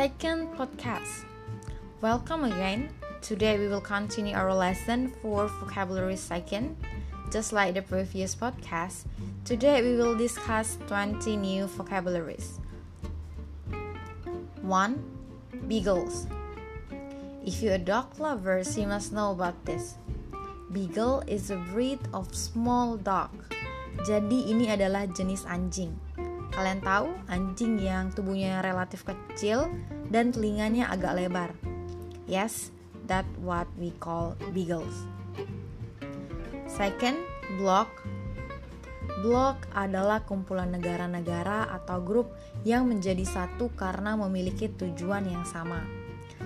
Second podcast. Welcome again. Today we will continue our lesson for vocabulary second. Just like the previous podcast, today we will discuss 20 new vocabularies. 1. Beagles. If you're a dog lover, you must know about this. Beagle is a breed of small dog. Jadi ini adalah jenis anjing. Kalian tahu anjing yang tubuhnya relatif kecil dan telinganya agak lebar. Yes, that what we call beagles. Second, block. Blok adalah kumpulan negara-negara atau grup yang menjadi satu karena memiliki tujuan yang sama.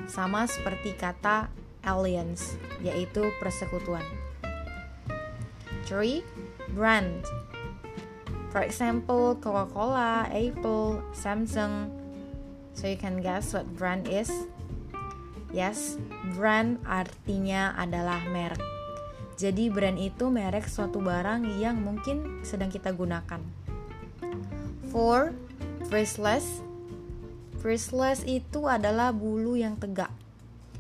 Sama seperti kata alliance, yaitu persekutuan. 3. Brand For example, Coca-Cola, Apple, Samsung. So you can guess what brand is? Yes, brand artinya adalah merek. Jadi brand itu merek suatu barang yang mungkin sedang kita gunakan. 4. Fristless Fristless itu adalah bulu yang tegak.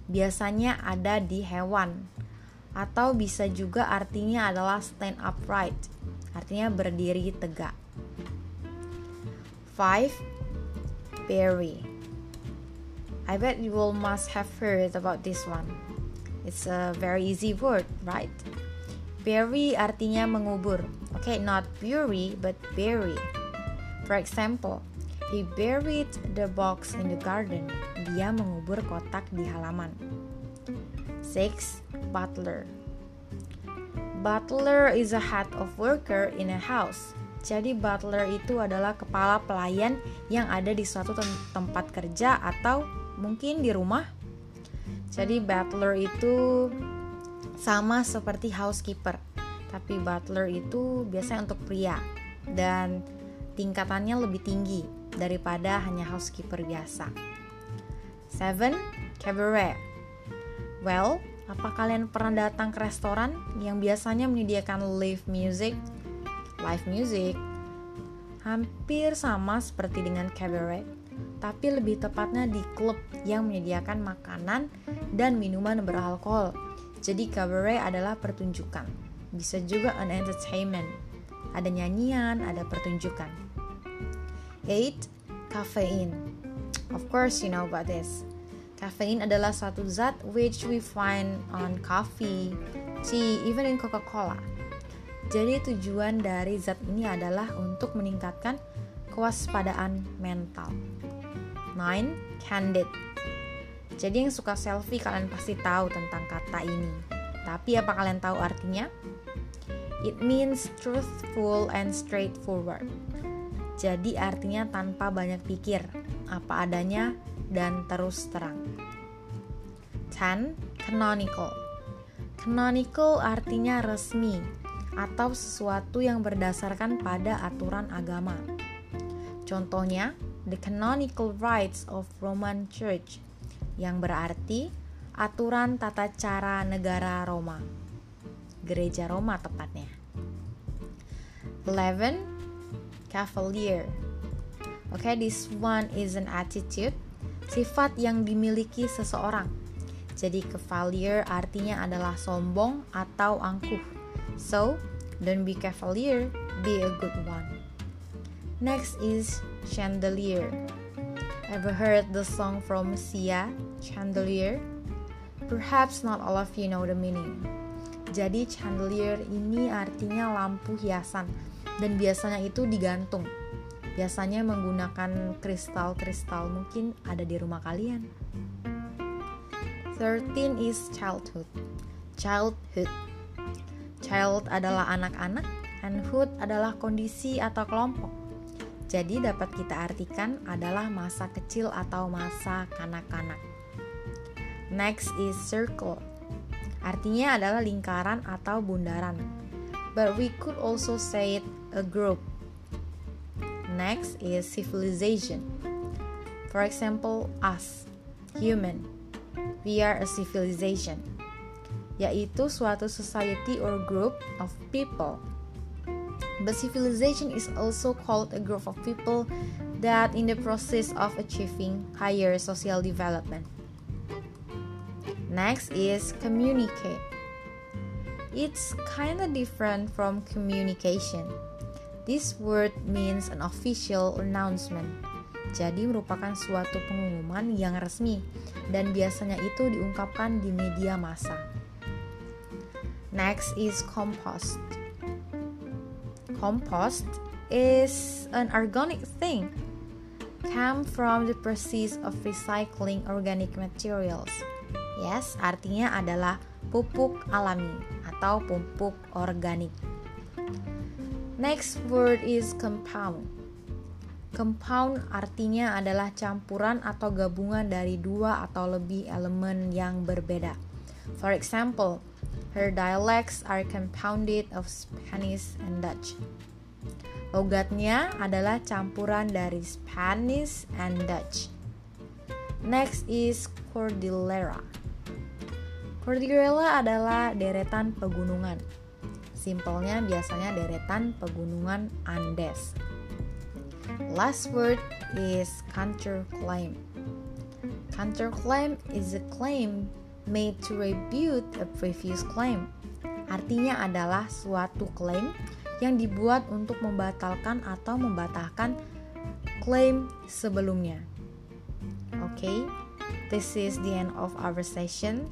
Biasanya ada di hewan. Atau bisa juga artinya adalah stand upright artinya berdiri tegak. 5. Bury I bet you all must have heard about this one. It's a very easy word, right? Bury artinya mengubur. Okay, not bury, but bury. For example, he buried the box in the garden. Dia mengubur kotak di halaman. 6. Butler Butler is a head of worker in a house. Jadi butler itu adalah kepala pelayan yang ada di suatu tem tempat kerja atau mungkin di rumah. Jadi butler itu sama seperti housekeeper. Tapi butler itu biasanya untuk pria dan tingkatannya lebih tinggi daripada hanya housekeeper biasa. 7. Cabaret. Well, apa kalian pernah datang ke restoran yang biasanya menyediakan live music? Live music hampir sama seperti dengan cabaret, tapi lebih tepatnya di klub yang menyediakan makanan dan minuman beralkohol. Jadi cabaret adalah pertunjukan. Bisa juga an entertainment. Ada nyanyian, ada pertunjukan. 8. Caffeine. Of course you know about this. Caffeine adalah satu zat which we find on coffee, tea, even in Coca-Cola. Jadi tujuan dari zat ini adalah untuk meningkatkan kewaspadaan mental. 9. Candid Jadi yang suka selfie kalian pasti tahu tentang kata ini. Tapi apa kalian tahu artinya? It means truthful and straightforward. Jadi artinya tanpa banyak pikir, apa adanya dan terus terang. 10. Canonical Canonical artinya resmi atau sesuatu yang berdasarkan pada aturan agama. Contohnya, the canonical rites of Roman Church yang berarti aturan tata cara negara Roma. Gereja Roma tepatnya. 11. Cavalier. Okay, this one is an attitude sifat yang dimiliki seseorang. Jadi cavalier artinya adalah sombong atau angkuh. So, don't be cavalier, be a good one. Next is chandelier. Ever heard the song from Sia, Chandelier? Perhaps not all of you know the meaning. Jadi chandelier ini artinya lampu hiasan dan biasanya itu digantung biasanya menggunakan kristal-kristal mungkin ada di rumah kalian. 13 is childhood. Childhood. Child adalah anak-anak and hood adalah kondisi atau kelompok. Jadi dapat kita artikan adalah masa kecil atau masa kanak-kanak. Next is circle. Artinya adalah lingkaran atau bundaran. But we could also say it a group Next is civilization. For example, us, human. We are a civilization. Yaitu suatu society or group of people. But civilization is also called a group of people that in the process of achieving higher social development. Next is communicate. It's kind of different from communication. This word means an official announcement. Jadi merupakan suatu pengumuman yang resmi dan biasanya itu diungkapkan di media massa. Next is compost. Compost is an organic thing. Come from the process of recycling organic materials. Yes, artinya adalah pupuk alami atau pupuk organik. Next word is compound. Compound artinya adalah campuran atau gabungan dari dua atau lebih elemen yang berbeda. For example, her dialects are compounded of Spanish and Dutch. Logatnya adalah campuran dari Spanish and Dutch. Next is Cordillera. Cordillera adalah deretan pegunungan. Simpelnya biasanya deretan pegunungan Andes. Last word is counterclaim. Counterclaim is a claim made to rebut a previous claim. Artinya adalah suatu klaim yang dibuat untuk membatalkan atau membatalkan klaim sebelumnya. Oke, okay, this is the end of our session.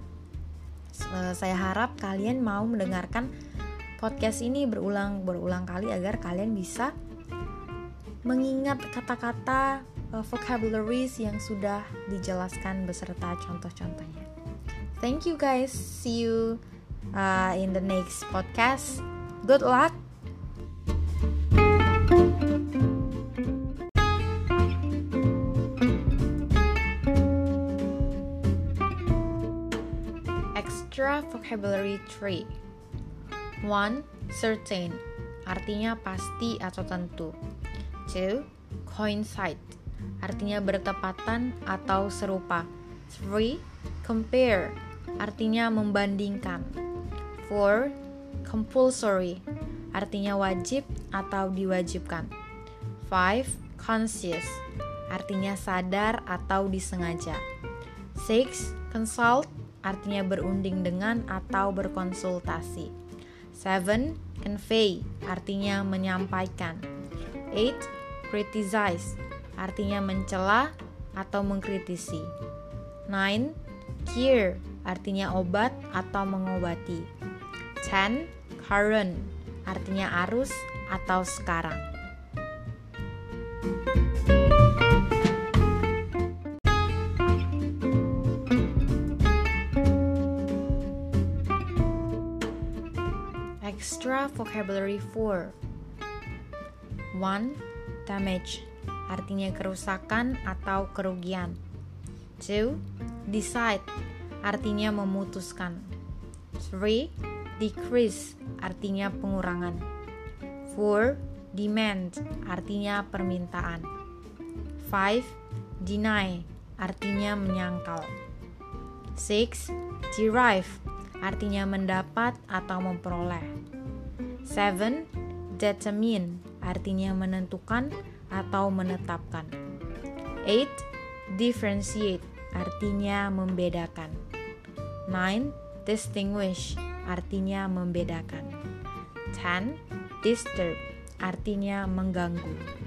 Saya harap kalian mau mendengarkan podcast ini berulang-berulang kali agar kalian bisa mengingat kata-kata uh, vocabularies yang sudah dijelaskan beserta contoh-contohnya. Thank you guys. See you uh, in the next podcast. Good luck. Extra vocabulary tree. One, certain, artinya pasti atau tentu. 2. Coincide artinya bertepatan atau serupa. 3. Compare artinya membandingkan. 4. Compulsory artinya wajib atau diwajibkan. 5. Conscious artinya sadar atau disengaja. 6. Consult artinya berunding dengan atau berkonsultasi. 7. Convey artinya menyampaikan. 8. Criticize artinya mencela atau mengkritisi. 9. Cure artinya obat atau mengobati. 10. Current artinya arus atau sekarang. Extra vocabulary 4 1. Damage artinya kerusakan atau kerugian. 2. Decide artinya memutuskan. 3. Decrease artinya pengurangan. 4. Demand artinya permintaan. 5. Deny artinya menyangkal. 6. Derive artinya mendapat atau memperoleh. 7. Determine artinya menentukan atau menetapkan. 8. Differentiate artinya membedakan. 9. Distinguish artinya membedakan. 10. Disturb artinya mengganggu.